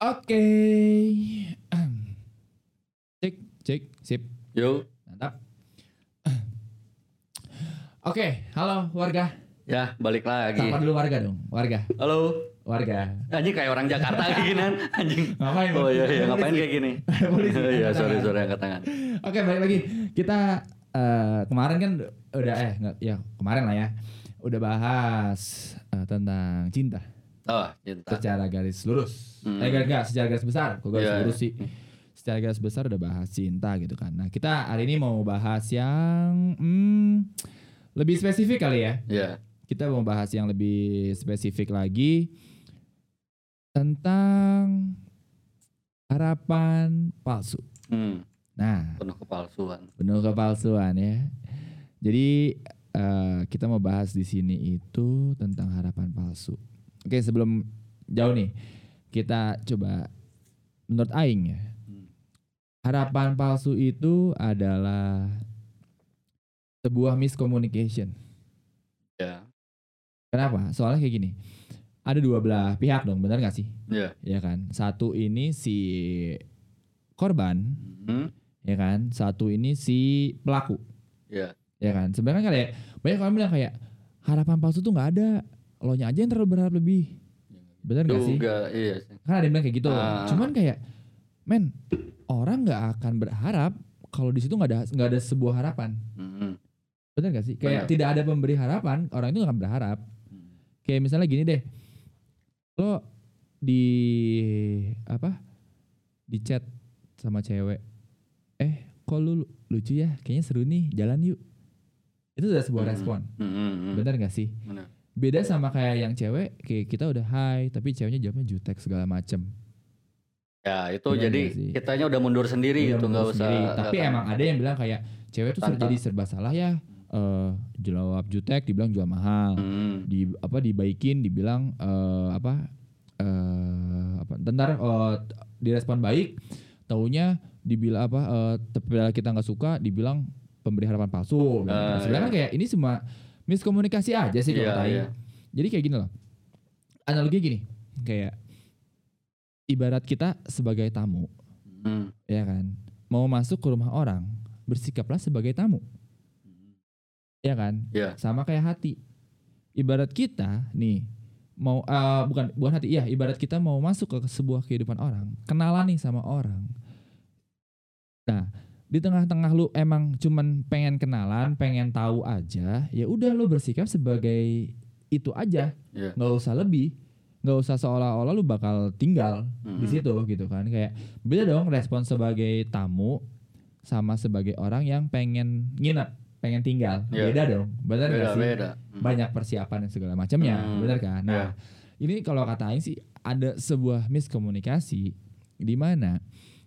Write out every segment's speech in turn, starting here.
Oke. Cek, cek, sip. Yo, Mantap. Oke, halo warga. ya balik lagi. Sapa dulu warga dong, warga, Halo. warga. Anjing kayak orang Jakarta kayak gini anjing. Ngapain? Oh iya iya ngapain kayak gini? Polisi. Iya sorry sorry angkat tangan. Oke, balik lagi. Kita eh, kemarin kan udah eh nggak ya kemarin lah ya. Udah bahas eh, tentang cinta Oh cinta. secara garis lurus. Hmm. Eh enggak, enggak, secara garis besar. Kok garis Iya, lurus sih? Secara garis besar udah bahas cinta gitu kan. Nah, kita hari ini mau bahas yang hmm, lebih spesifik kali ya. Iya. Kita mau bahas yang lebih spesifik lagi tentang harapan palsu. Hmm, Nah, penuh kepalsuan. penuh kepalsuan ya. Jadi eh, kita mau bahas di sini itu tentang harapan palsu. Oke, sebelum jauh nih, kita coba menurut Aing ya. Harapan palsu itu adalah sebuah miscommunication. Ya. Kenapa? Soalnya kayak gini. Ada dua belah pihak dong, benar gak sih? Iya. Ya kan. Satu ini si korban, Hmm, ya kan. Satu ini si pelaku. Iya. ya kan sebenarnya kan kayak banyak orang bilang kayak harapan palsu tuh nggak ada lo nya aja yang terlalu berharap lebih. Bener gak sih? Iya. Kan ada yang bilang kayak gitu. Ah. cuman kayak men orang nggak akan berharap kalau di situ nggak ada nggak ada sebuah harapan. Hmm, bener gak sih? Kayak Bener. tidak ada pemberi harapan orang itu nggak akan berharap. Hmm. kayak misalnya gini deh. Lo di apa di chat sama cewek. Eh kok lu lucu ya? Kayaknya seru nih. Jalan yuk. Itu udah sebuah Hmm. respon. Hmm, hmm, hmm. bener gak sih? Bener. Beda sama kayak yang cewek kayak kita udah hai tapi ceweknya jawabnya jutek segala macem Ya itu Bener jadi sih? kitanya udah mundur sendiri Udah gitu nggak usah. sendiri. tapi akan- emang ada yang bilang kayak cewek tuh Tantang. jadi serba salah ya eh jawab jutek dibilang jual mahal Hmm, di apa dibaikin dibilang eh apa eh apa bentar eh, direspon baik taunya dibilang apa eh tapi kita nggak suka dibilang pemberi harapan palsu. Ah, sebenarnya kayak ini semua miskomunikasi aja sih kalau Iya, kata Aing. iya. jadi kayak gini loh. Analogi gini kayak ibarat kita sebagai tamu hmm, ya kan? Mau masuk ke rumah orang bersikaplah sebagai tamu. Ya kan? Iya. sama kayak hati. Ibarat kita nih mau eh, bukan bukan hati iya ibarat kita mau masuk ke sebuah kehidupan orang kenalan nih sama orang. Nah di tengah-tengah lu emang cuman pengen kenalan pengen tahu aja ya udah lu bersikap sebagai itu aja Iya. nggak usah lebih nggak usah seolah-olah lu bakal tinggal di Hmm. situ gitu kan kayak beda dong respon sebagai tamu sama sebagai orang yang pengen nginep pengen tinggal Iya. beda dong benar nggak sih beda. Hmm. banyak persiapan dan segala macamnya Hmm, benar kan nah iya. ini kalau kata Aing sih ada sebuah miskomunikasi di mana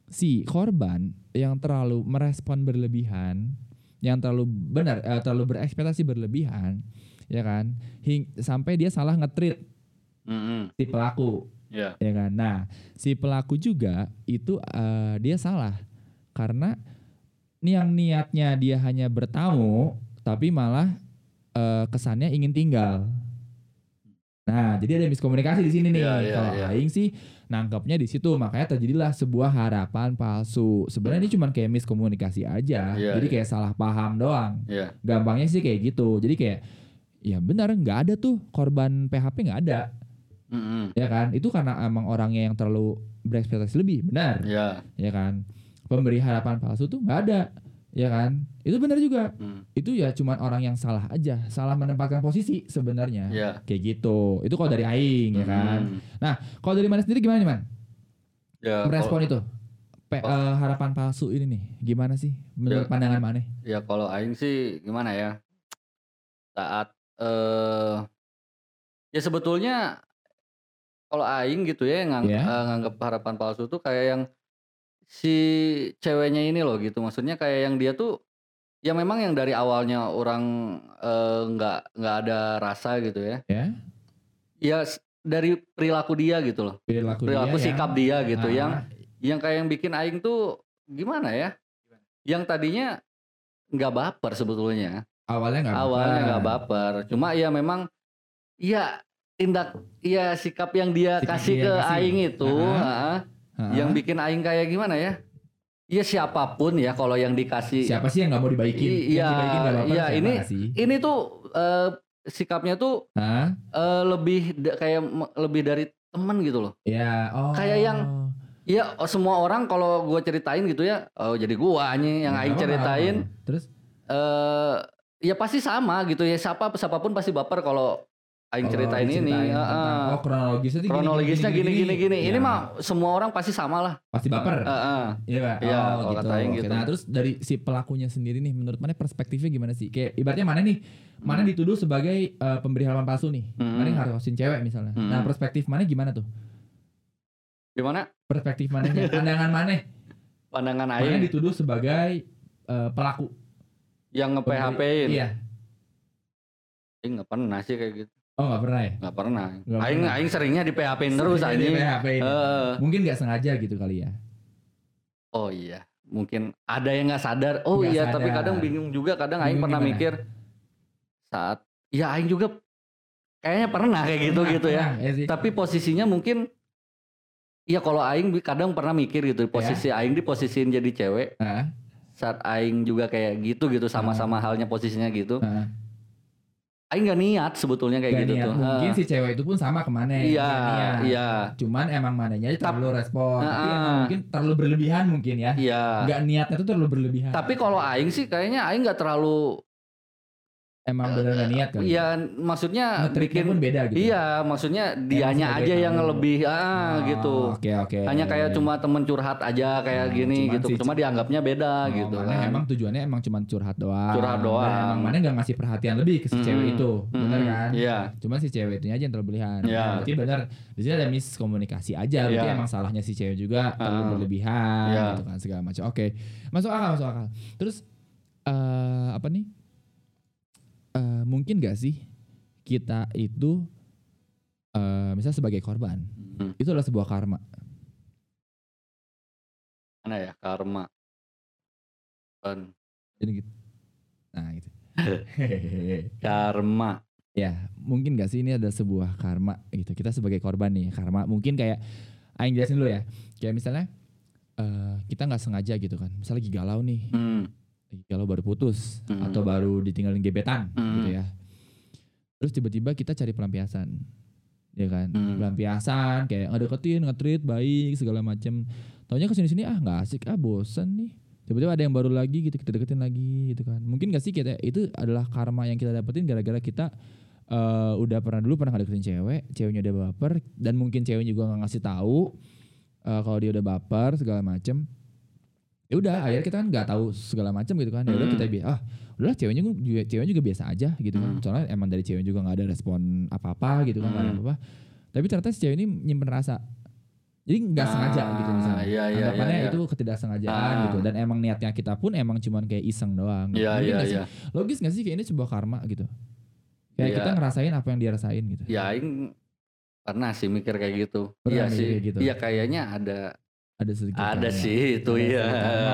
si korban yang terlalu merespon berlebihan yang terlalu benar eh, terlalu berekspektasi berlebihan ya kan hing- sampai dia salah ngetrit Hmm, hmm. si pelaku Iya. ya kan nah si pelaku juga itu eh, dia salah karena ini yang niatnya dia hanya bertamu tapi malah eh, kesannya ingin tinggal nah jadi ada miskomunikasi di sini nih Iya, iya, kalau iya. Aing sih nangkepnya di situ. Makanya terjadilah sebuah harapan palsu. Sebenarnya ini cuma kayak miskomunikasi aja. Iya, jadi iya. kayak salah paham doang. Iya. gampangnya sih kayak gitu. Jadi kayak ya benar nggak ada tuh. Korban PHP nggak ada. Hmm, hmm. ya kan? Itu karena emang orangnya yang terlalu berekspektasi lebih. Benar. Iya. ya kan? Pemberi harapan palsu tuh nggak ada ya kan itu benar juga Hmm. itu ya cuman orang yang salah aja salah menempatkan posisi sebenarnya Iya. kayak gitu itu kalau dari aing ya kan Hmm. kalau dari mana sendiri gimana nih man Ya, merespon kalau- itu Pe- eh, harapan palsu ini nih gimana sih menurut Ya. pandangan mana Ya kalau aing sih gimana ya? Saat eh ya sebetulnya kalau aing gitu ya yang ngang- Ya. eh, nganggap harapan palsu tuh kayak yang si ceweknya ini loh gitu. Maksudnya kayak yang dia tuh ya memang yang dari awalnya orang eh, nggak nggak ada rasa gitu ya. ya Ya s- dari perilaku dia gitu loh. perilaku, Perilaku dia sikap yang, dia gitu Ah, yang yang kayak yang bikin aing tuh gimana ya? Yang tadinya nggak baper sebetulnya. awalnya nggak awalnya nggak baper. cuma ya memang ya tindak iya sikap yang dia Sikap kasih dia ke kasih. aing itu, Heeh. heeh, Heeh. yang bikin aing kayak gimana ya? Iya siapa pun ya kalau yang dikasih siapa sih yang nggak mau dibaikin? Iya, iya, siapa ini- nggak sih? ini tuh eh, sikapnya tuh Hah? eh, lebih kayak lebih dari teman gitu loh. Ya, oh. Kayak yang Iya, semua orang kalau gua ceritain gitu ya, oh jadi gua nih yang Ya, aing nggak apa-apa. ceritain Terus eh ya pasti sama gitu ya. Siapa siapa pun pasti baper kalau aing ceritain ini. Heeh. tentang, oh kronologisnya gini, Kronologisnya gini gini gini. Ini Ya, mah semua orang pasti sama lah. pasti baper. Heeh. Iya Pak. Iya, oh, gitu. Aing gitu. Nah, terus dari si pelakunya sendiri nih menurut mana perspektifnya gimana sih? Kayak ibaratnya mana nih? Mana Hmm. dituduh sebagai eh, pemberi halaman palsu nih? Hmm. Mana yang hargasin cewek misalnya. Hmm. Nah, perspektif mana gimana tuh? Gimana? Perspektif mana? Pandangan mana? Pandangan Mana aing dituduh sebagai eh, pelaku? yang nge-PHP-in. Iya. Aing nggak pernah sih kayak gitu. Oh, nggak pernah ya? Nggak pernah. Nggak aing pernah. aing seringnya di PHP-in terus PHP ini. Heeh. Mungkin nggak sengaja gitu kali ya. Oh iya, mungkin ada yang nggak sadar. Oh Nggak iya, tapi sadar. kadang bingung juga. Kadang Aing Bingung pernah gimana? mikir saat, ya Aing juga kayaknya pernah kayak gitu Pernah, gitu ya. pernah, ya sih. Tapi posisinya mungkin, ya kalau Aing kadang pernah mikir Ya. gitu, posisi Aing diposisiin jadi cewek. Hah? Saat Aing juga kayak gitu gitu, sama-sama halnya posisinya gitu. Hah? Aing nggak niat sebetulnya kayak Gak gitu niat. tuh. Mungkin Heeh. si cewek itu pun sama ke mana Iya, Nggak niat. iya, Cuman emang mananya terlalu respon. Tapi Heeh. emang mungkin terlalu berlebihan mungkin ya. iya. Nggak niatnya tuh terlalu berlebihan. Tapi kalau Aing sih kayaknya Aing nggak terlalu, emang benar niat kali. ya maksudnya Ngetriknya bikin pun beda gitu. Iya, maksudnya dianya aja yang tamu. lebih ah Oh, gitu. Oke oke. Hanya kayak cuma temen curhat aja kayak Nah, gini cuman gitu. si- Cuma dianggapnya beda Oh, gitu mana kan. emang tujuannya emang cuma curhat doang. Curhat Dan doang. emang mana nggak ngasih perhatian lebih ke si Mm-mm. cewek itu, benar kan? Iya. Cuma si cewek itu aja yang terlalu berlebihan. Iya. Nah, berarti benar di sini ada miskomunikasi aja. Berarti Iya. emang salahnya si cewek juga terlalu Ah. berlebihan Iya. gitu kan segala macam. Oke. Masuk akal, masuk akal. Terus eh apa nih? Eh mungkin gak sih kita itu eh misalnya sebagai korban Hmm. itu adalah sebuah karma. Mana ya karma. Kan. Jadi gitu. Nah, gitu. Karma. Ya, mungkin gak sih ini ada sebuah karma gitu. Kita sebagai korban nih, karma mungkin kayak aing jelasin dulu ya. Kayak misalnya eh kita nggak sengaja gitu kan. Misalnya lagi galau nih, Hmm. Lagi galau baru putus Hmm. atau baru ditinggalin gebetan Hmm. gitu ya. Terus tiba-tiba kita cari pelampiasan. Ya kan? Hmm. Pelampiasan kayak ngedeketin, nge-treat baik segala macem Taunya ke sini sini ah nggak asik, ah bosen nih. Tiba-tiba ada yang baru lagi gitu kita deketin lagi gitu kan. Mungkin gak sih kita itu adalah karma yang kita dapetin gara-gara kita eh, udah pernah dulu pernah ngedeketin cewek, ceweknya udah baper dan mungkin ceweknya juga nggak ngasih tahu eh, kalau dia udah baper segala macem. Ya udah, akhirnya kita kan nggak tahu segala macem gitu kan. Ya udah Hmm. kita bi ah udahlah ceweknya juga ceweknya juga biasa aja gitu kan. Hmm. Soalnya emang dari cewek juga nggak ada respon apa-apa gitu kan, nggak ada Hmm. apa-apa. Tapi ternyata si cewek ini nyimpen rasa. Jadi nggak Ah, sengaja gitu misalnya. iya, iya, Anggapannya iya, iya. itu ketidaksengajaan Ah. gitu. Dan emang niatnya kita pun emang cuman kayak iseng doang. gitu. Iya iya nggak sih? iya. Logis gak sih kayak ini sebuah karma gitu. Kayak Iya. kita ngerasain apa yang dia rasain gitu. Ya aing pernah sih mikir kayak gitu. Iya sih. gitu? Iya kayaknya ada Ada sedikit ada sih itu Ada iya.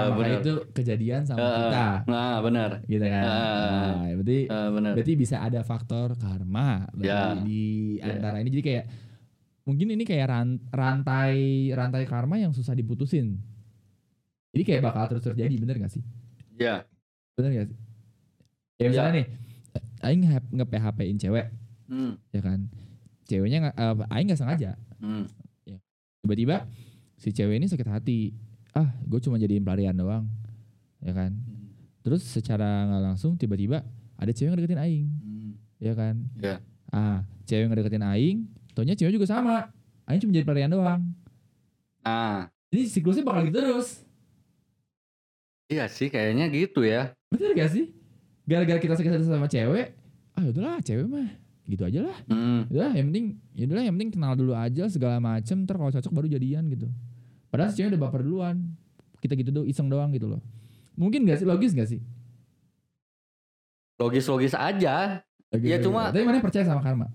Benar. itu kejadian sama Heeh. kita Nah, benar. gitu kan. Ah. Nah, berarti Eh, benar. berarti bisa ada faktor karma Ya. di Ya. antara ini jadi kayak mungkin ini kayak ran- rantai rantai karma yang susah diputusin. Jadi kayak bakal terus terjadi bener gak sih? Iya. Bener gak sih? Ya misalnya nih, Aing nge-PHP-in cewek, Hmm. ya kan? Ceweknya eh, Aing nggak sengaja. Hmm. Tiba-tiba si cewek ini sakit hati. Ah, gue cuma jadiin pelarian doang, ya kan? Terus secara nggak langsung tiba-tiba ada cewek yang deketin Aing, Hmm. ya kan? Iya. Ah, cewek yang deketin Aing, taunya cewek juga sama. Aing cuma jadi pelarian doang. Nah, Jadi siklusnya bakal gitu terus. iya sih kayaknya gitu ya. Bener gak sih? Gara-gara kita sakit hati sama cewek, ah yaudahlah cewek mah gitu aja lah. Hmm. Udah yang penting ya udahlah yang penting kenal dulu aja segala macem ntar kalau cocok baru jadian gitu. Padahal si cewek udah baper duluan. Kita gitu doang iseng doang gitu loh. Mungkin gak sih logis gak sih? Logis-logis aja. Logis, Ya, logis. cuma- Tapi mana percaya sama karma?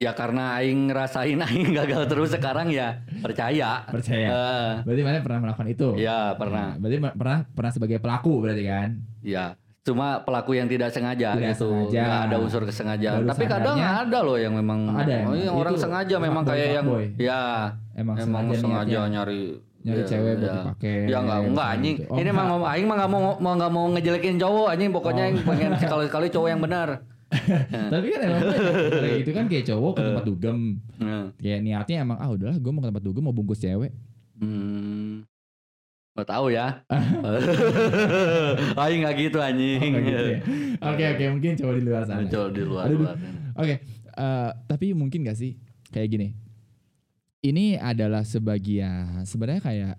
Ya karena aing ngerasain aing gagal terus sekarang ya percaya. Percaya. Eh, Berarti mana pernah melakukan itu? Iya, pernah. Nah, berarti pernah pernah sebagai pelaku berarti kan? ya Cuma pelaku yang tidak sengaja Tidak gitu. sengaja. Nggak ada unsur kesengajaan. Baru Tapi kadang sadarnya- ada loh yang memang Ada yang- oh, yang orang itu sengaja memang kayak yang fuckboy. ya Emang, emang sengaja, sengaja nyari nyari ya, cewek buat ya. dipakai. Ya enggak enggak misalnya anjing. gitu. Oh, Ini enggak. ngomong aing mah enggak mau mau enggak mau ngejelekin cowok anjing pokoknya Oh. pengen sekali-sekali cowok yang benar. Tapi kan emang. Kayak gitu kan kayak cowok ke tempat dugem. Nah. Kayak niatnya emang ah udahlah gue mau ke tempat dugem mau bungkus cewek. Hmm. Gak tahu ya. Aing nggak gitu Oh, anjing. nggak gitu ya. Oke oke mungkin cowok di luar sana. Muncul di luar. Oke, eh, tapi mungkin gak sih kayak gini? Ini adalah sebagian sebenarnya kayak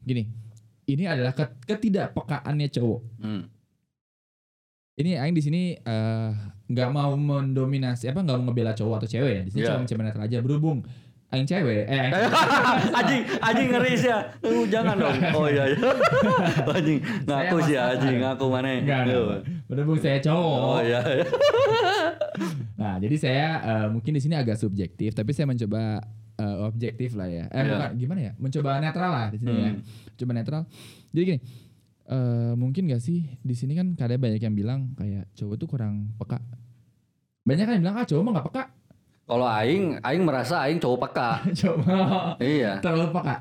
gini. Ini adalah ket- ketidakpekaannya cowok. Hmm. Ini Aing di sini eh, nggak mau mendominasi apa nggak mau ngebela cowok atau cewek ya. Di sini Iya. cuma netral aja berhubung Aing cewek. Eh, anjing, anjing ngeri sih ya. Uh, jangan dong. Oh iya iya. anjing, ngaku sih ya, anjing, ngaku mana? Enggak, enggak. berhubung saya cowok. Oh iya. iya. Nah, jadi saya eh, mungkin di sini agak subjektif, tapi saya mencoba eh, objektif lah ya. Eh Iya. bukan gimana ya? Mencoba netral lah di sini ya. Hmm. Coba netral. Jadi gini, eh mungkin gak sih di sini kan kadang banyak yang bilang kayak cowok tuh kurang peka. Banyak kan yang bilang ah cowok mah gak peka. Kalau aing, aing merasa aing cowok peka. Coba Iya, terlalu peka,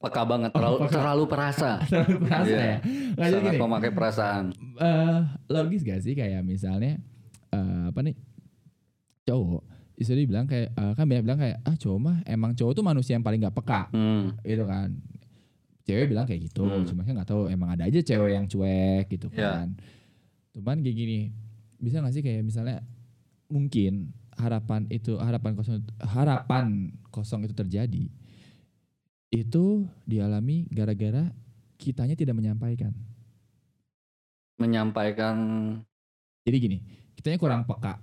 peka banget, terlalu Oh, peka. terlalu perasa. terlalu perasa Iya. ya. Nah, jadi Sangat gini, memakai perasaan. eh, logis gak sih kayak misalnya eh, apa nih cowok bisa dibilang kayak eh, kan banyak bilang kayak ah cowok mah emang cowok tuh manusia yang paling gak peka Hmm. gitu kan cewek bilang kayak gitu Hmm. cuma kan nggak tahu emang ada aja cewek yang cuek gitu Iya. kan cuman kayak gini bisa gak sih kayak misalnya mungkin harapan itu harapan kosong harapan kosong itu terjadi itu dialami gara-gara kitanya tidak menyampaikan Menyampaikan. jadi gini kitanya kurang peka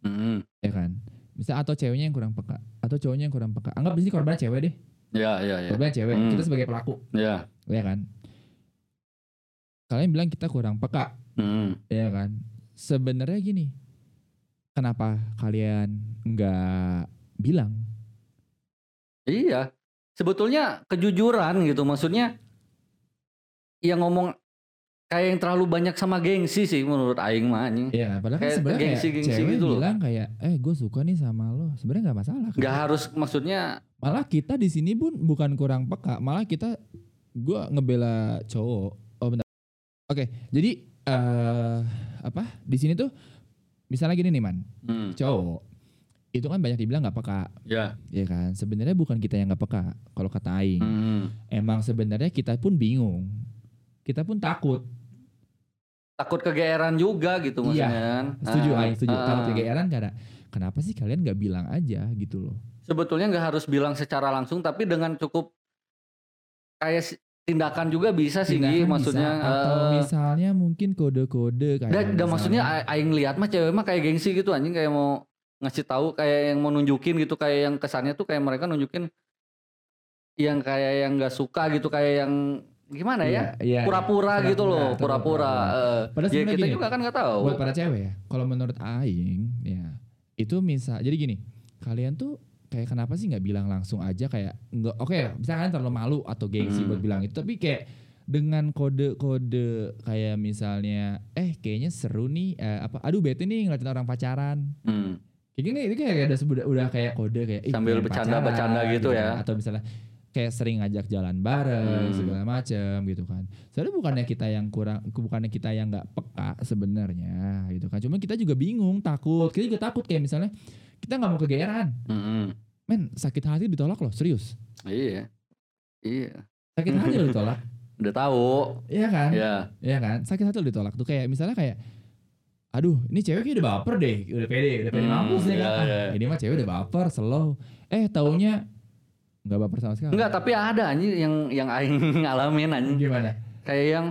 Hmm. ya kan misal atau ceweknya yang kurang peka atau cowoknya yang kurang peka anggap di sini korban cewek deh Ya ya ya. korban cewek Hmm. kita sebagai pelaku Ya. ya kan kalian bilang kita kurang peka Hmm. ya kan sebenarnya gini kenapa kalian nggak bilang Iya. Sebetulnya kejujuran gitu maksudnya yang ngomong kayak yang terlalu banyak sama gengsi sih menurut aing mah anjing. ya kan padahal kan sebenarnya kayak gengsi-gengsi cewek gitu loh. bilang kayak eh gue suka nih sama lo. Sebenarnya nggak masalah kan? Gak harus maksudnya malah kita di sini pun bukan kurang peka malah kita gue ngebela cowok. Oh bentar. Oke jadi eh apa? Di sini tuh misalnya gini nih man. Hmm, cowok itu kan banyak dibilang nggak peka. Ya. ya kan? Sebenarnya bukan kita yang nggak peka kalau kata Aing. Hmm. emang sebenarnya kita pun bingung. Kita pun takut Takut kegeeran juga gitu Iya. maksudnya kan. setuju Ah, Aing setuju ah. takut kegeeran karena kenapa sih kalian nggak bilang aja gitu loh Sebetulnya nggak harus bilang secara langsung tapi dengan cukup kayak tindakan juga bisa sih Gi, Tindakan maksudnya bisa, atau eh, misalnya mungkin kode-kode kayak dan misalnya- maksudnya aing lihat mah cewek mah kayak gengsi gitu anjing kayak mau ngasih tahu kayak yang mau nunjukin gitu kayak yang kesannya tuh kayak mereka nunjukin yang kayak yang nggak suka gitu kayak yang gimana ya Iya, iya, pura-pura iya. gitu loh pura-pura. Padahal ya kita gini, juga kan nggak tahu buat para cewek ya kalau menurut Aing ya itu misal jadi gini kalian tuh kayak kenapa sih nggak bilang langsung aja kayak nggak oke misalnya kalian terlalu malu atau gengsi Hmm. buat bilang itu tapi kayak dengan kode-kode kayak misalnya eh kayaknya seru nih eh, apa aduh bete nih ngeliatin orang pacaran Hmm. kayak gini itu kayak ada sebuah udah kayak kode kayak "Ih, Sambil bercanda-bercanda pacaran," gitu ya. kan. atau misalnya kayak sering ngajak jalan bareng Hmm. segala macem gitu kan. Sebenarnya bukannya kita yang kurang bukannya kita yang nggak peka sebenarnya gitu kan. Cuma kita juga bingung takut. Kita juga takut kayak misalnya kita nggak mau kegeeran. Mm-mm. men sakit hati ditolak loh serius. Iya. Iya. Sakit hati loh ditolak? Udah tahu. Iya kan? Ya Iya kan? Sakit hati loh ditolak tuh kayak misalnya kayak aduh ini cewek kayak udah baper deh udah pede udah pede Hmm, mampus nih kan iya, Ah, iya. ini mah cewek udah baper slow. Eh taunya nggak baper sama sekali. Enggak tapi ada anjing yang yang aing ngalamin anjing. Gimana? Kayak yang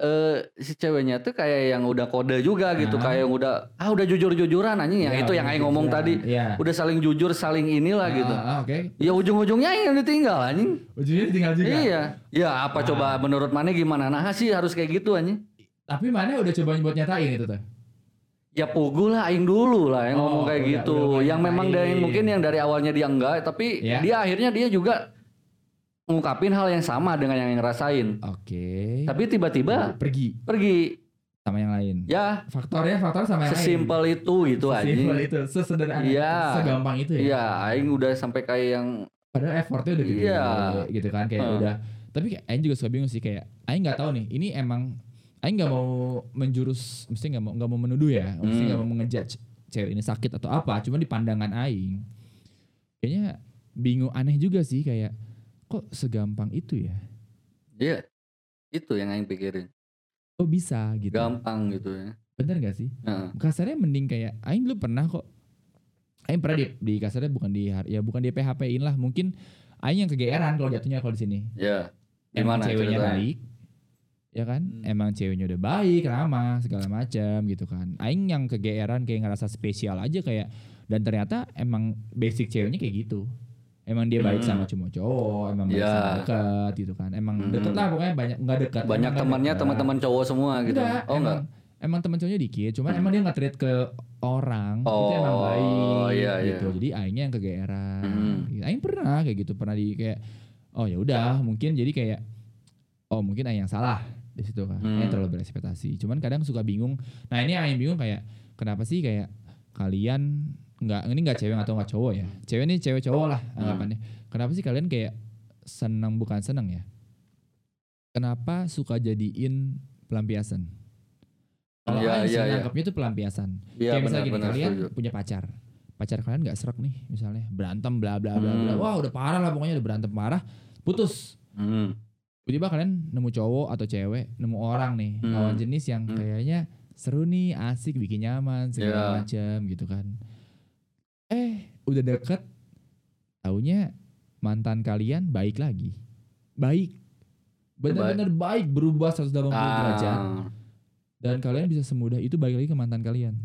eh si ceweknya tuh kayak yang udah kode juga gitu Ah. kayak yang udah ah udah jujur-jujuran anjing. Yang Ya, itu yang aing ngomong tadi. Iya. udah saling jujur saling inilah Ah, gitu. ah, oke. Ya ujung-ujungnya yang ditinggal anjing. Ujungnya ditinggal juga? Iya. Ya apa Ah. coba menurut mana gimana? Nah sih harus kayak gitu anjing. Tapi mana udah coba buat nyatain itu tuh ya pugu lah aing dulu lah yang Oh, ngomong kayak udah- gitu udah yang memang dari mungkin yang dari awalnya dia enggak tapi Ya. dia akhirnya dia juga ngungkapin hal yang sama dengan yang yang ngerasain oke tapi tiba-tiba pergi pergi sama yang lain. Ya, Faktornya faktor sama yang lain. sesimpel itu gitu aja. Sesimpel itu, sesederhana, Iya. segampang itu ya. Iya, aing udah sampai kayak yang Padahal effortnya udah gede Iya. gitu kan kayak Heeh. udah. Tapi kayak Aing juga suka bingung sih kayak Aing nggak tahu nih. Ini emang Aing nggak mau menjurus, mesti nggak mau nggak mau menuduh ya, mesti Hmm. nggak mau ngejudge cewek ini sakit atau apa. Cuma di pandangan Aing, kayaknya bingung aneh juga sih kayak kok segampang itu ya? Iya. Itu yang aing pikirin. Kok bisa gitu? Gampang gitu ya. Bener gak sih? Heeh. kasarnya mending kayak aing dulu pernah kok aing pernah di, di kasarnya bukan di ya bukan di PHP-in lah mungkin aing yang kegeeran kalau jatuhnya kalau di sini Ya. emang Gimana ceweknya baik ya kan Hmm. emang ceweknya udah baik ramah segala macam gitu kan aing yang kegeeran kayak ngerasa spesial aja kayak dan ternyata emang basic ceweknya kayak gitu emang dia baik Hmm. sama cuma cowok emang baik Ya. sama dekat gitu kan emang Hmm. deket lah pokoknya banyak nggak dekat Banyak temannya teman-teman cowok semua gitu. Enggak, oh emang, enggak. emang teman cowoknya dikit, cuman emang dia nggak treat ke orang, itu Oh, emang baik iya, iya. gitu. Jadi aingnya yang kegeeran. Hmm. Gitu. Aing pernah kayak gitu, pernah di kayak oh ya udah, mungkin jadi kayak oh mungkin aing yang salah di situ kan. Hmm. Terlalu berekspektasi. Cuman kadang suka bingung. Nah, ini aing bingung kayak kenapa sih kayak kalian nggak ini nggak cewek atau nggak cowok ya. Cewek ini cewek cowok lah Hmm. anggapannya. Kenapa sih kalian kayak senang bukan senang ya? Kenapa suka jadiin pelampiasan? Kalau Iya, Aing sih iya, iya. nangkepnya itu pelampiasan. Iya kayak misalnya benar gini, benar kalian setuju. punya pacar. Pacar kalian nggak serak nih misalnya. Berantem bla bla bla bla. Hmm. Wah udah parah lah pokoknya udah berantem parah. Putus. Hmm. Tiba-tiba kalian nemu cowok atau cewek, nemu orang nih. Hmm. Lawan jenis yang Hmm. kayaknya seru nih, asik, bikin nyaman, segala Iya. macam gitu kan. Eh udah deket. Taunya mantan kalian baik lagi. Baik. Bener-bener baik berubah 180 derajat Ah, dan kalian bisa semudah itu balik lagi ke mantan kalian.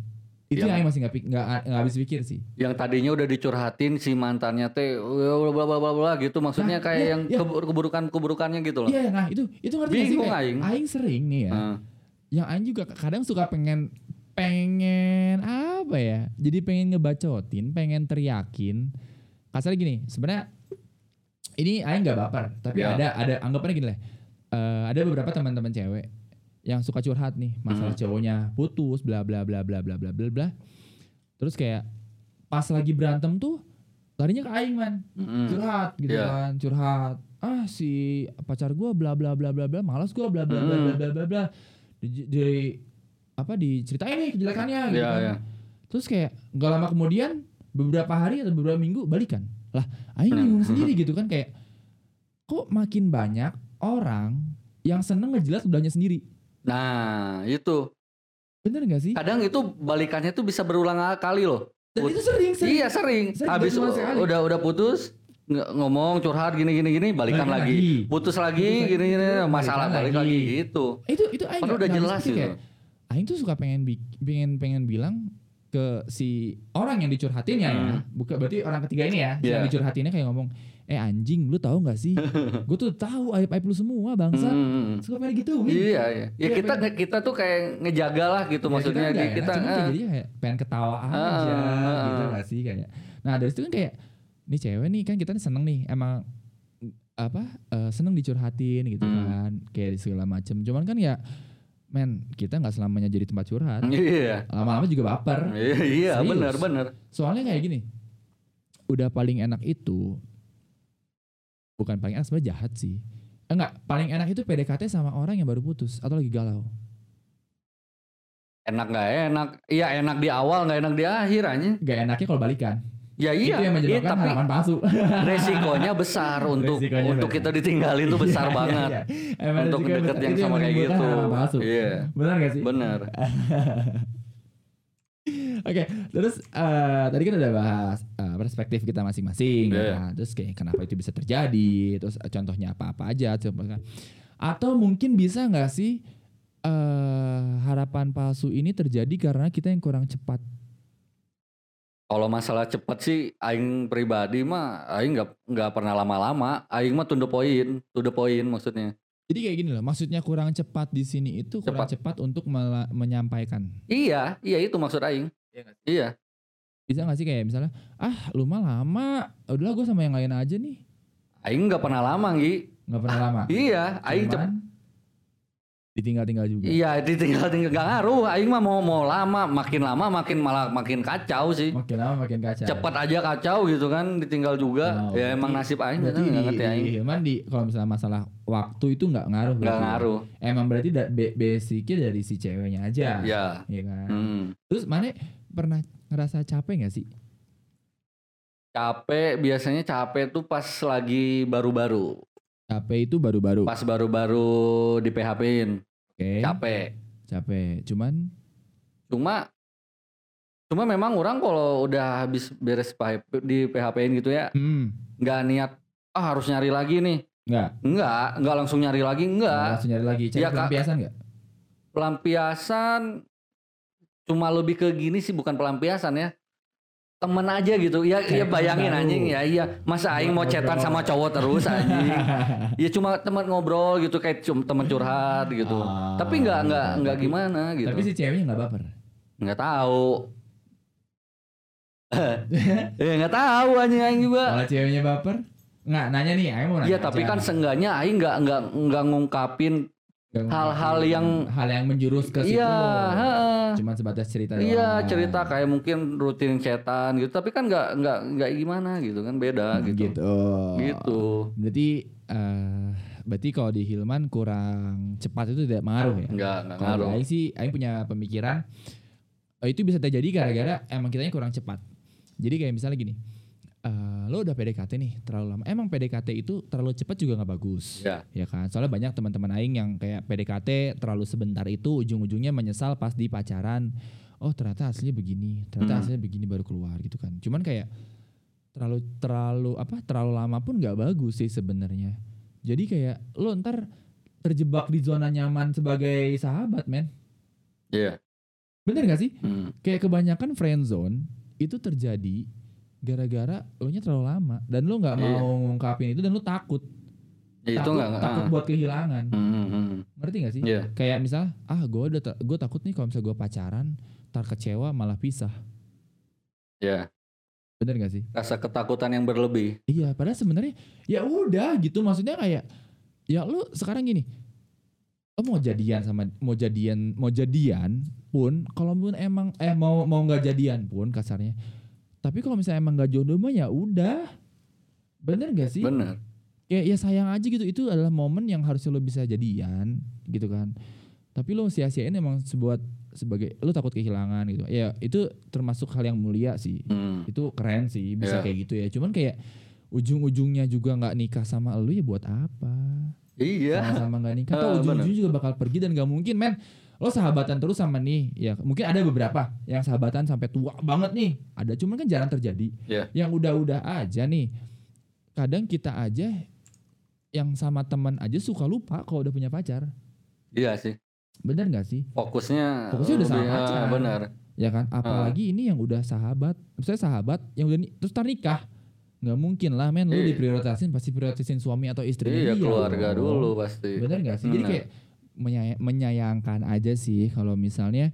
Itu Yang- yang masih nggak nggak nggak habis pikir sih. yang tadinya udah dicurhatin si mantannya teh bla bla bla bla gitu maksudnya Nah, kayak iya, yang iya. kebur- keburukan-keburukannya gitu loh. Iya, nah itu itu ngerti sih Bingung kayak aing. Aing sering nih ya. Ah, Yang Aing juga kadang suka pengen pengen apa ya? Jadi pengen ngebacotin, pengen teriakin. Kasarnya gini, sebenarnya ini Aing nggak baper, tapi Ya. ada ada anggapannya gini lah. Eh, ada beberapa teman-teman cewek yang suka curhat nih masalah Hmm. cowoknya putus bla bla bla bla bla bla bla bla. Terus kayak pas lagi berantem tuh larinya ke Aing man mm, curhat gitu Iya. kan curhat ah si pacar gua bla bla bla bla bla malas gua bla bla bla bla Mm. bla bla bla di, di- apa diceritain nih kejelekannya gitu Iya, kan iya. terus kayak nggak lama kemudian beberapa hari atau beberapa minggu balikan lah aing Hmm. bingung sendiri gitu kan kayak kok makin banyak orang yang seneng ngejilat udahnya sendiri Nah, itu. bener gak sih Kadang itu balikannya tuh bisa berulang kali loh. dan itu sering sering Iya, sering. Sering, Habis udah udah putus ngomong curhat gini gini gini balikan, Balikan lagi. lagi. Putus lagi lagi, gini gini masalah balik lagi. lagi gitu. itu itu aing udah jelas gitu. kayak, Aing tuh suka pengen pengen pengen bilang ke si orang yang dicurhatinnya ya, Hmm. bukan berarti orang ketiga ini ya, Iya. yang dicurhatinnya kayak ngomong, eh anjing, lu tahu nggak sih? gue tuh tahu aib aib lu semua bangsa. Hmm. Suka pengen gituin. Iya, iya. Ya Iya, kita pengen- kita tuh kayak ngejaga lah gitu Ya, maksudnya kita, kita, kita cuma eh, kayak jadinya kayak pengen ketawa aja Ah, gitu gak sih kayak. Nah dari situ kan kayak nih cewek nih kan kita nih seneng nih emang apa eh, seneng dicurhatin gitu Hmm. kan kayak segala macem. Cuman kan ya men kita nggak selamanya jadi tempat curhat. Iya. Lama-lama juga baper. Iya, iya, Serius. benar benar. Soalnya kayak gini, udah paling enak itu bukan paling enak sebenarnya jahat sih. Eh, Enggak, paling enak itu PDKT sama orang yang baru putus atau lagi galau. Enak nggak enak? Iya enak di awal nggak enak di akhir aja. Gak enaknya kalau balikan. Ya iya. itu yang iya, tapi harapan palsu. resikonya besar untuk Resikonya untuk besar. kita ditinggalin tuh besar Iya, iya, banget. iya. Emang Untuk deket besar. yang Itu sama kayak gitu. palsu. Iya. Benar gak sih? Bener. Oke, terus eh, tadi kan udah bahas eh, perspektif kita masing-masing, ya Iya. kan? terus kayak kenapa itu bisa terjadi, terus eh, contohnya apa-apa aja, coba kan. Atau mungkin bisa nggak sih eh, harapan palsu ini terjadi karena kita yang kurang cepat? Kalau masalah cepet sih, aing pribadi mah, aing nggak nggak pernah lama-lama. Aing mah to the point, to the point maksudnya. Jadi kayak gini loh, maksudnya kurang cepat di sini itu kurang cepat, untuk menyampaikan. Iya, iya itu maksud aing. Iya. Bisa nggak sih kayak misalnya, ah lu mah lama, udahlah gue sama yang lain aja nih, Aing nggak pernah lama, Gi. nggak pernah lama. Iya, aing cepet. Ditinggal-tinggal juga. Iya, ditinggal tinggal nggak ngaruh. Aing mah mau mau lama, makin lama makin malah makin kacau sih. Makin lama makin kacau. Cepat aja kacau gitu kan, ditinggal juga. Oh, ya emang nasib aing Berarti di, ngerti di aing. Hilman di kalau misalnya masalah waktu itu nggak ngaruh. Nggak berarti. ngaruh. Emang berarti da, be- basicnya dari si ceweknya aja. Ya. Iya kan. Hmm. Terus mana pernah ngerasa capek gak sih? Capek biasanya capek tuh pas lagi baru-baru. Capek itu baru-baru. Pas baru-baru di PHP-in. Oke. Capek. Capek. Cuman Cuma cuma memang orang kalau udah habis beres PHP di PHP-in gitu ya, hmm, nggak niat ah harus nyari lagi nih. nggak. Enggak, enggak langsung nyari lagi, enggak. Langsung nyari lagi. Cari Kak. pelampiasan nggak? Pelampiasan cuma lebih ke gini sih bukan pelampiasan ya. Temen aja gitu. Ya Kayak ya bayangin temen anjing baru. ya iya. Masa aing mau ngobrol. sama cowok terus anjing. ya cuma teman ngobrol gitu kayak cuma teman curhat gitu. Ah, Tapi enggak enggak gitu. enggak Tapi- gimana gitu. Tapi si ceweknya nggak baper. Enggak tahu. ya enggak tahu anjing aing juga. Kalau ceweknya baper, nggak nanya nih. Ayo mau nanya. Iya tapi kan seenggaknya aing enggak enggak enggak ngungkapin Nggak hal-hal yang- hal yang menjurus ke situ. iya, heeh. Cuman sebatas cerita Iya doang. cerita kayak mungkin rutin setan gitu tapi kan nggak nggak nggak gimana gitu kan beda gitu Gitu. gitu Berarti eh berarti kalau di Hilman kurang cepat itu tidak mengaruh ya? nggak nggak ngaruh Aing sih, Aing punya pemikiran eh, itu bisa terjadi gara-gara emang kitanya kurang cepat. Jadi kayak misalnya gini, eh, lo udah PDKT nih terlalu lama. Emang PDKT itu terlalu cepat juga nggak bagus, ya ya kan? Soalnya banyak teman-teman Aing yang kayak PDKT terlalu sebentar itu ujung-ujungnya menyesal pas di pacaran. Oh ternyata aslinya begini, ternyata Hmm. aslinya begini baru keluar gitu kan. Cuman kayak terlalu terlalu apa terlalu lama pun nggak bagus sih sebenarnya. Jadi kayak lo ntar terjebak di zona nyaman sebagai sahabat men. iya Bener gak sih? Hmm. Kayak kebanyakan friend zone itu terjadi gara-gara lo nya terlalu lama dan lo nggak Iya. mau ngungkapin itu dan lo takut. Ya, itu takut, nggak takut ah. buat kehilangan. Hmm, hmm. Ngerti gak sih? Iya. Kayak misal, ah gue udah gue takut nih kalau misalnya gue pacaran, tar kecewa malah pisah. ya Bener gak sih? rasa ketakutan yang berlebih Iya, padahal sebenarnya ya udah gitu maksudnya kayak ya lu sekarang gini. Lo mau jadian sama mau jadian mau jadian pun kalau pun emang eh mau mau nggak jadian pun kasarnya. Tapi kalau misalnya emang nggak jodoh mah ya udah. Bener gak sih? bener Kayak ya sayang aja gitu. Itu adalah momen yang harusnya lo bisa jadian gitu kan. Tapi lo sia-siain emang sebuat sebagai lo takut kehilangan gitu. Ya itu termasuk hal yang mulia sih Hmm. itu keren sih bisa Iya. kayak gitu ya cuman kayak ujung-ujungnya juga nggak nikah sama lu ya buat apa iya sama-sama nggak nikah atau ujung-ujungnya juga bakal pergi dan nggak mungkin men lo sahabatan terus sama nih ya mungkin ada beberapa yang sahabatan sampai tua banget nih. Ada cuman kan jarang terjadi. Iya. yang udah-udah aja nih kadang kita aja yang sama teman aja suka lupa kalau udah punya pacar. Iya sih. Bener nggak sih? Fokusnya Fokusnya udah sama ah, pacar. bener. Ya kan? Apalagi ini yang udah sahabat misalnya sahabat yang udah terus tar nikah. Nggak mungkin lah men. Lu Iya. diprioritasin pasti prioritasin suami atau istrinya iya dia keluarga dulu pasti. Bener nggak sih? Jadi Bener. kayak menyay- menyayangkan aja sih kalau misalnya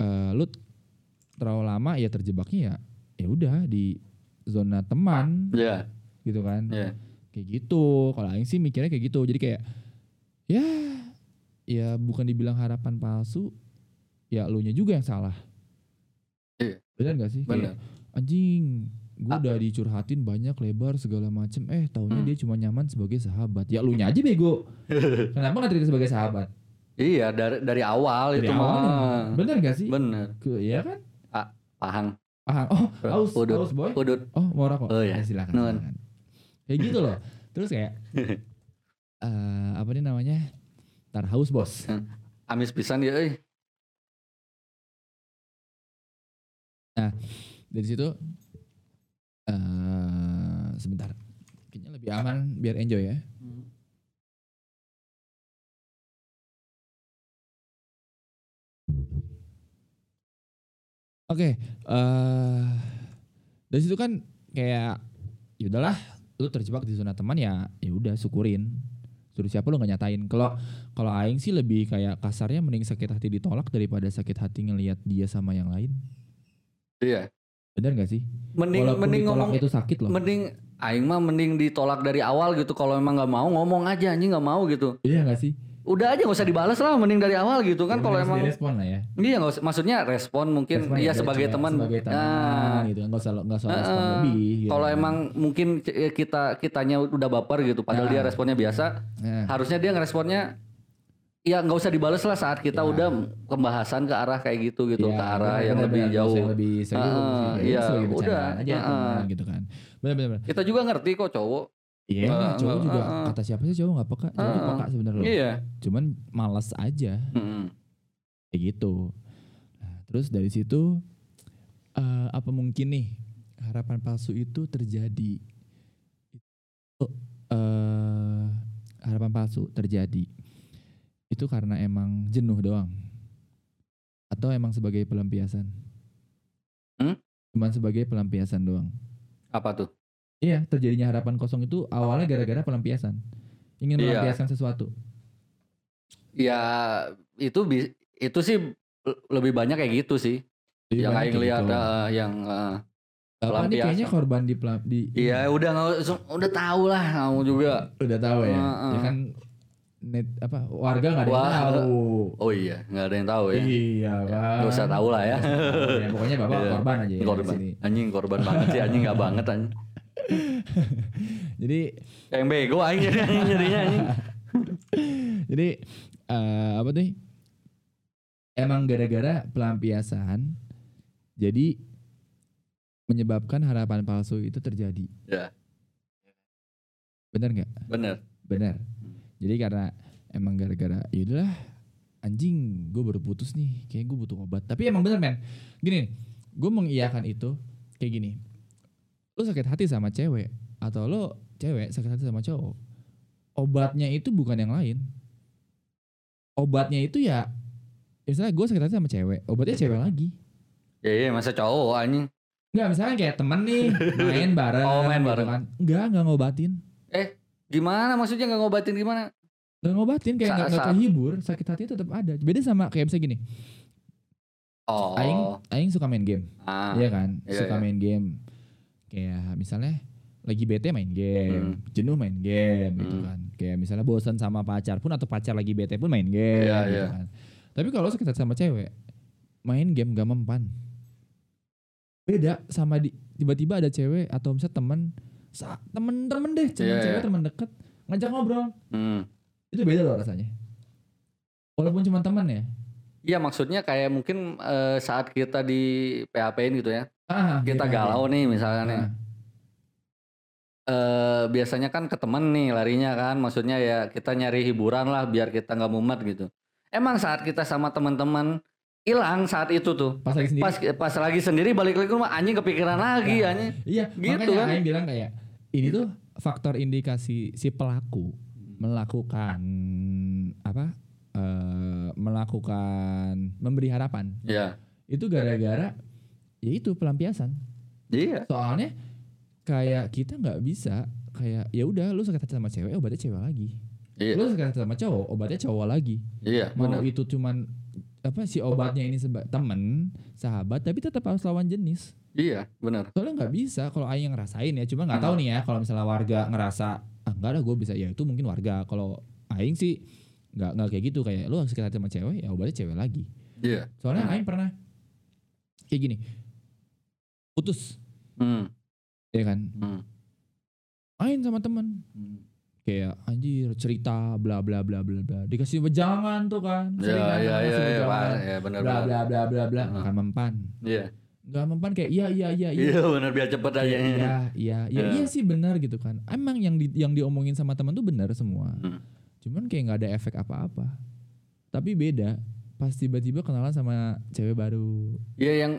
eh, lu terlalu lama ya terjebaknya ya ya udah di zona teman. Iya, gitu kan. Iya. kayak gitu. Kalau Aing sih mikirnya kayak gitu. Jadi kayak ya ya bukan dibilang harapan palsu ya lu nya juga yang salah. Iya. bener gak sih? Kayak, anjing gue Ah. udah dicurhatin banyak lebar segala macem. Eh taunya Hmm. dia cuma nyaman sebagai sahabat. Ya lu nya aja bego. Kenapa gak terima sebagai sahabat? Iya dari dari awal dari itu awal mah. bener gak sih? Bener. Ke- ya kan? Pahang. Ah oh aus Udut. aus boy. Udut. Oh mau rokok Oh, iya. silakan, Nuhun. silakan. kayak gitu loh. Terus kayak eh apa nih namanya? Tar haus bos. Amis pisan ya euy. Dari situ eh sebentar. Kayaknya lebih aman biar enjoy ya. Oke eh dari situ kan kayak ya udahlah lu terjebak di zona teman ya ya udah syukurin. Suruh siapa lu nggak nyatain. Kalau kalau aing sih lebih kayak kasarnya mending sakit hati ditolak daripada sakit hati ngelihat dia sama yang lain. Iya bener gak sih mending Walaupun mending ngomong itu sakit loh. mending aing mah mending ditolak dari awal gitu kalau emang nggak mau ngomong aja anjing nggak mau gitu Iya gak sih? udah aja nggak usah dibales lah mending dari awal gitu kan Ya, kalau emang direspon lah ya iya nggak usah maksudnya respon mungkin Respon iya ya, sebagai teman sebagai teman Nah, gitu nggak usah nggak usah Heeh. respon lebih gitu. kalau emang mungkin c- kita kitanya udah baper gitu padahal Nah. dia responnya biasa Nah, harusnya dia ngeresponnya ya nggak usah dibales lah saat kita Ya. udah pembahasan ke arah kayak gitu gitu ya, ke arah yang lebih jauh yang lebih serius Heeh, ya, iya, sebagai udah. aja Heeh. teman gitu kan benar benar benar. kita juga ngerti kok cowok Iya, Heeh, cowok heeh, juga heeh. kata siapa sih cowok nggak peka, cowok Heeh. peka sebenarnya iya Cuman malas aja Mm-mm. kayak gitu. Nah, terus dari situ eh, apa mungkin nih harapan palsu itu terjadi? Itu eh, harapan palsu terjadi itu karena emang jenuh doang atau emang sebagai pelampiasan? Hmm? Cuman sebagai pelampiasan doang. apa tuh Iya, terjadinya harapan kosong itu awalnya gara-gara pelampiasan. Ingin Iya. melampiaskan sesuatu. ya itu itu sih le- lebih banyak kayak gitu sih Lebih yang aing kayak lihat gitu. eh, yang eh, Bapak ini kayaknya korban di di iya udah nggak udah tahu lah kamu juga udah tahu ya. Heeh. Ya kan net apa warga nggak ada yang Wah, tahu. oh iya nggak ada yang tahu ya Iya, Pak. Nggak usah tahu lah ya. Ya. Pokoknya Bapak Iya. korban aja ya korban sini. anjing korban banget sih anjing nggak banget anjing Jadi yang bego anjing jadi anjing jadinya anjing jadi eh, apa tuh? Emang gara-gara pelampiasan jadi menyebabkan harapan palsu itu terjadi. Ya. Benar nggak? bener Benar. Jadi karena emang gara-gara yaudahlah anjing gue baru putus nih kayak gue butuh obat. Tapi emang bener men. Gini, gue mengiyakan itu kayak gini. Lu sakit hati sama cewek atau lo cewek sakit hati sama cowok. Obatnya itu bukan yang lain. Obatnya itu ya misalnya gue sakit hati sama cewek, obatnya cewek lagi. ya iya masa cowok anjing Enggak, misalnya kayak temen nih main bareng. Oh, main gitu bareng. kan. Enggak, enggak ngobatin. Gimana maksudnya nggak ngobatin gimana Enggak ngobatin kayak enggak saat- kehibur, sakit hati tetap ada. Beda sama kayak misalnya gini, oh aing aing suka main game. ah Iya kan? Iya, suka iya. main game. Kayak misalnya lagi bete main game, Hmm. jenuh main game gitu Hmm. kan. Kayak misalnya bosan sama pacar pun atau pacar lagi bete pun main game Iya, gitu iya. kan. Tapi kalau sakit hati sama cewek, main game gak mempan. Beda sama di, tiba-tiba ada cewek atau misalnya temen sa- temen-temen deh, temen Iya, cewek iya. temen deket ngajak ngobrol. hmm. Itu beda loh rasanya. Walaupun cuma temen ya. Iya maksudnya kayak mungkin eh, saat kita di PHP-in gitu ya Ah, kita gitu aja. galau nih misalnya nih Ah. eh biasanya kan ke temen nih larinya kan maksudnya ya kita nyari hiburan lah biar kita nggak mumet gitu emang saat kita sama teman-teman hilang saat itu tuh Pas lagi sendiri. pas pas lagi sendiri balik lagi ke rumah anjing kepikiran lagi Nah. anjing Iya, Gitu makanya kan. Bilang kayak ini tuh faktor indikasi si pelaku melakukan apa? eh, melakukan memberi harapan. ya Itu gara-gara ya itu pelampiasan. iya Soalnya kayak kita nggak bisa kayak ya udah lu sakit hati sama cewek obatnya cewek lagi. iya Lu sakit hati sama cowok obatnya cowok lagi. iya Mau itu cuman apa si obatnya ini seba- temen sahabat tapi tetap harus lawan jenis iya benar. Soalnya nggak bisa kalau Aing ngerasain ya. Cuma nggak tahu nih ya kalau misalnya warga ngerasa ah enggak ada gue bisa. Ya itu mungkin warga. Kalau Aing sih nggak nggak kayak gitu. Kayak lu harus hati sama cewek ya obatnya cewek lagi. Iya. Soalnya Hmm. Aing pernah kayak gini. Putus. Hmm. ya kan? Hmm. main sama temen. Hmm. kayak anjir cerita bla bla bla bla bla. Dikasih wejangan tuh kan ya Sering kan? ya ngasih ya ya, wejangan. Pak. ya benar bla bla bla bla bla. Akan mempan. Iya nggak mempan kayak iya iya iya iya iya benar biar cepet aja Iya, iya, iya, iya, Iya. iya sih benar gitu kan. Emang yang di, yang diomongin sama teman tuh benar semua. Hmm. Cuman kayak nggak ada efek apa-apa. Tapi beda pas tiba-tiba kenalan sama cewek baru. iya yang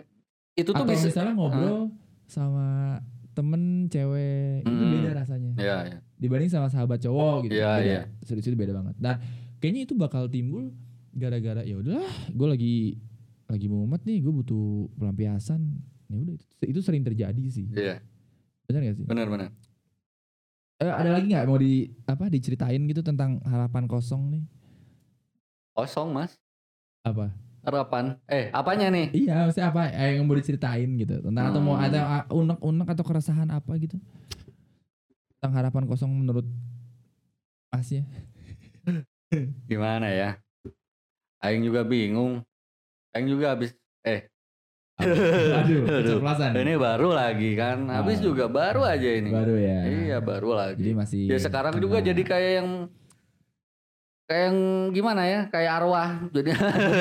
itu tuh Atau bisa misalnya ngobrol sama temen cewek itu Hmm. beda rasanya. ya ya Dibanding sama sahabat cowok gitu. Iya, iya. Serius itu beda banget. Dan kayaknya itu bakal timbul gara-gara ya udahlah, gue lagi lagi mumet nih, gue butuh pelampiasan. Ya udah itu, itu sering terjadi sih. iya Benar gak sih? benar benar Eh, ada lagi nggak mau di apa diceritain gitu tentang harapan kosong nih? kosong mas Apa? harapan eh apanya nih Iya, maksudnya apa eh, yang mau diceritain gitu tentang atau mau Hmm. ada ah, unek-unek atau keresahan apa gitu tentang harapan kosong menurut Mas ya? Gimana ya? Aing juga bingung. Aing juga habis eh Aduh, Aduh, ini baru lagi kan. Habis Ah. juga baru aja ini. baru ya. Iya, baru lagi. Jadi masih Ya sekarang juga kena. jadi kayak yang kayak yang gimana ya? Kayak arwah. Jadi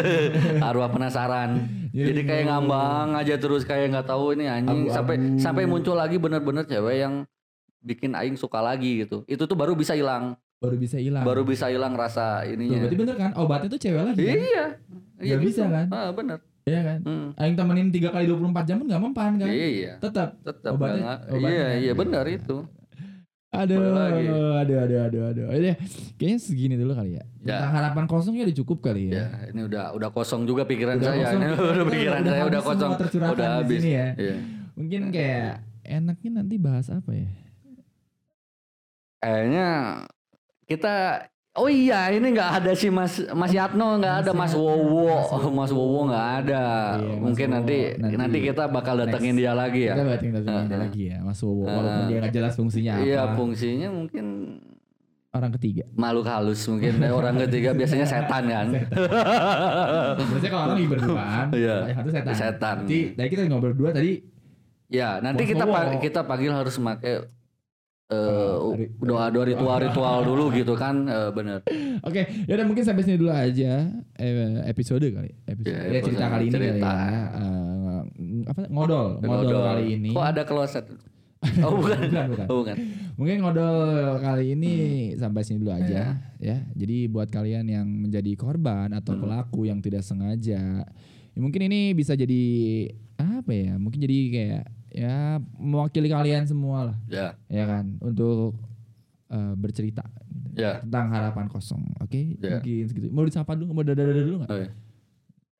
arwah penasaran. Jadi kayak ngambang aja terus kayak nggak tahu ini anjing Abu-abu. sampai sampai muncul lagi bener-bener cewek yang bikin aing suka lagi gitu. Itu tuh baru bisa hilang, baru bisa hilang. baru bisa hilang rasa Tuh, ininya. berarti bener kan? Obatnya tuh cewek lagi. kan? Iya. Iya Nggak bisa kan? Ah, bener. Iya kan? Hmm. Aing temenin 3 kali 24 jam pun gak mempan kan? Iya. Tetap. Tetap Obatnya- obatnya Iya, kan? iya benar itu. Aduh, lagi. aduh, aduh, aduh, aduh. Ini kayaknya segini dulu kali ya. Ya. Tentang harapan kosongnya udah cukup kali Ya, ya. ini udah udah kosong juga pikiran Udah saya. kosong, Ini udah pikiran udah saya udah kosong. Udah habis. ya. Iya. Mungkin kayak enaknya nanti bahas apa ya? Kayaknya kita Oh iya, ini nggak ada si Mas Mas Yatno, nggak ada Mas Wowo, Mas Wowo. Nggak ada. Iya, Mungkin Wowo. nanti, Nanti nanti kita bakal datengin next. dia lagi ya. Kita kita Ah, ada ah. lagi ya, Mas Wowo. Ah, Walaupun dia nggak jelas fungsinya apa. Iya, fungsinya mungkin Orang ketiga. makhluk halus mungkin orang ketiga biasanya setan kan. Biasanya kalau orang berduaan, Iya. yang satu setan. Setan. Jadi tadi kita ngobrol berdua tadi ya, nanti Mas kita pa- kita panggil harus make eh, doa-doa ritual-ritual dulu gitu kan, eh, bener. Oke, ya udah mungkin sampai sini dulu aja eh, episode kali. Episode Ya, ya, cerita kali ini kali cerita. ya. Eh, apa ngodol, ngodol, kali ini. Kok ada kloset? Oh bukan. bukan, bukan. Oh, bukan. Mungkin ngodol kali ini sampai sini dulu aja Iya. ya. Jadi buat kalian yang menjadi korban atau Hmm. pelaku yang tidak sengaja, ya mungkin ini bisa jadi apa ya? Mungkin jadi kayak ya mewakili kalian semua lah, Ya, ya kan, untuk eh, bercerita ya. tentang harapan kosong. Oke, Ya. mungkin segitu. Mau disapa dulu, mau dadah dulu nggak? Oh, iya.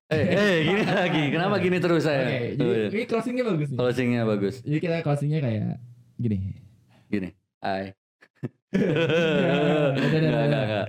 Eh, eh, gini lagi. Kenapa gini terus saya? Oke, Oh, jadi iya. ini closingnya bagus nih. Closingnya bagus. Jadi kita closingnya kayak gini. Gini. Hai. Dadah, dadah,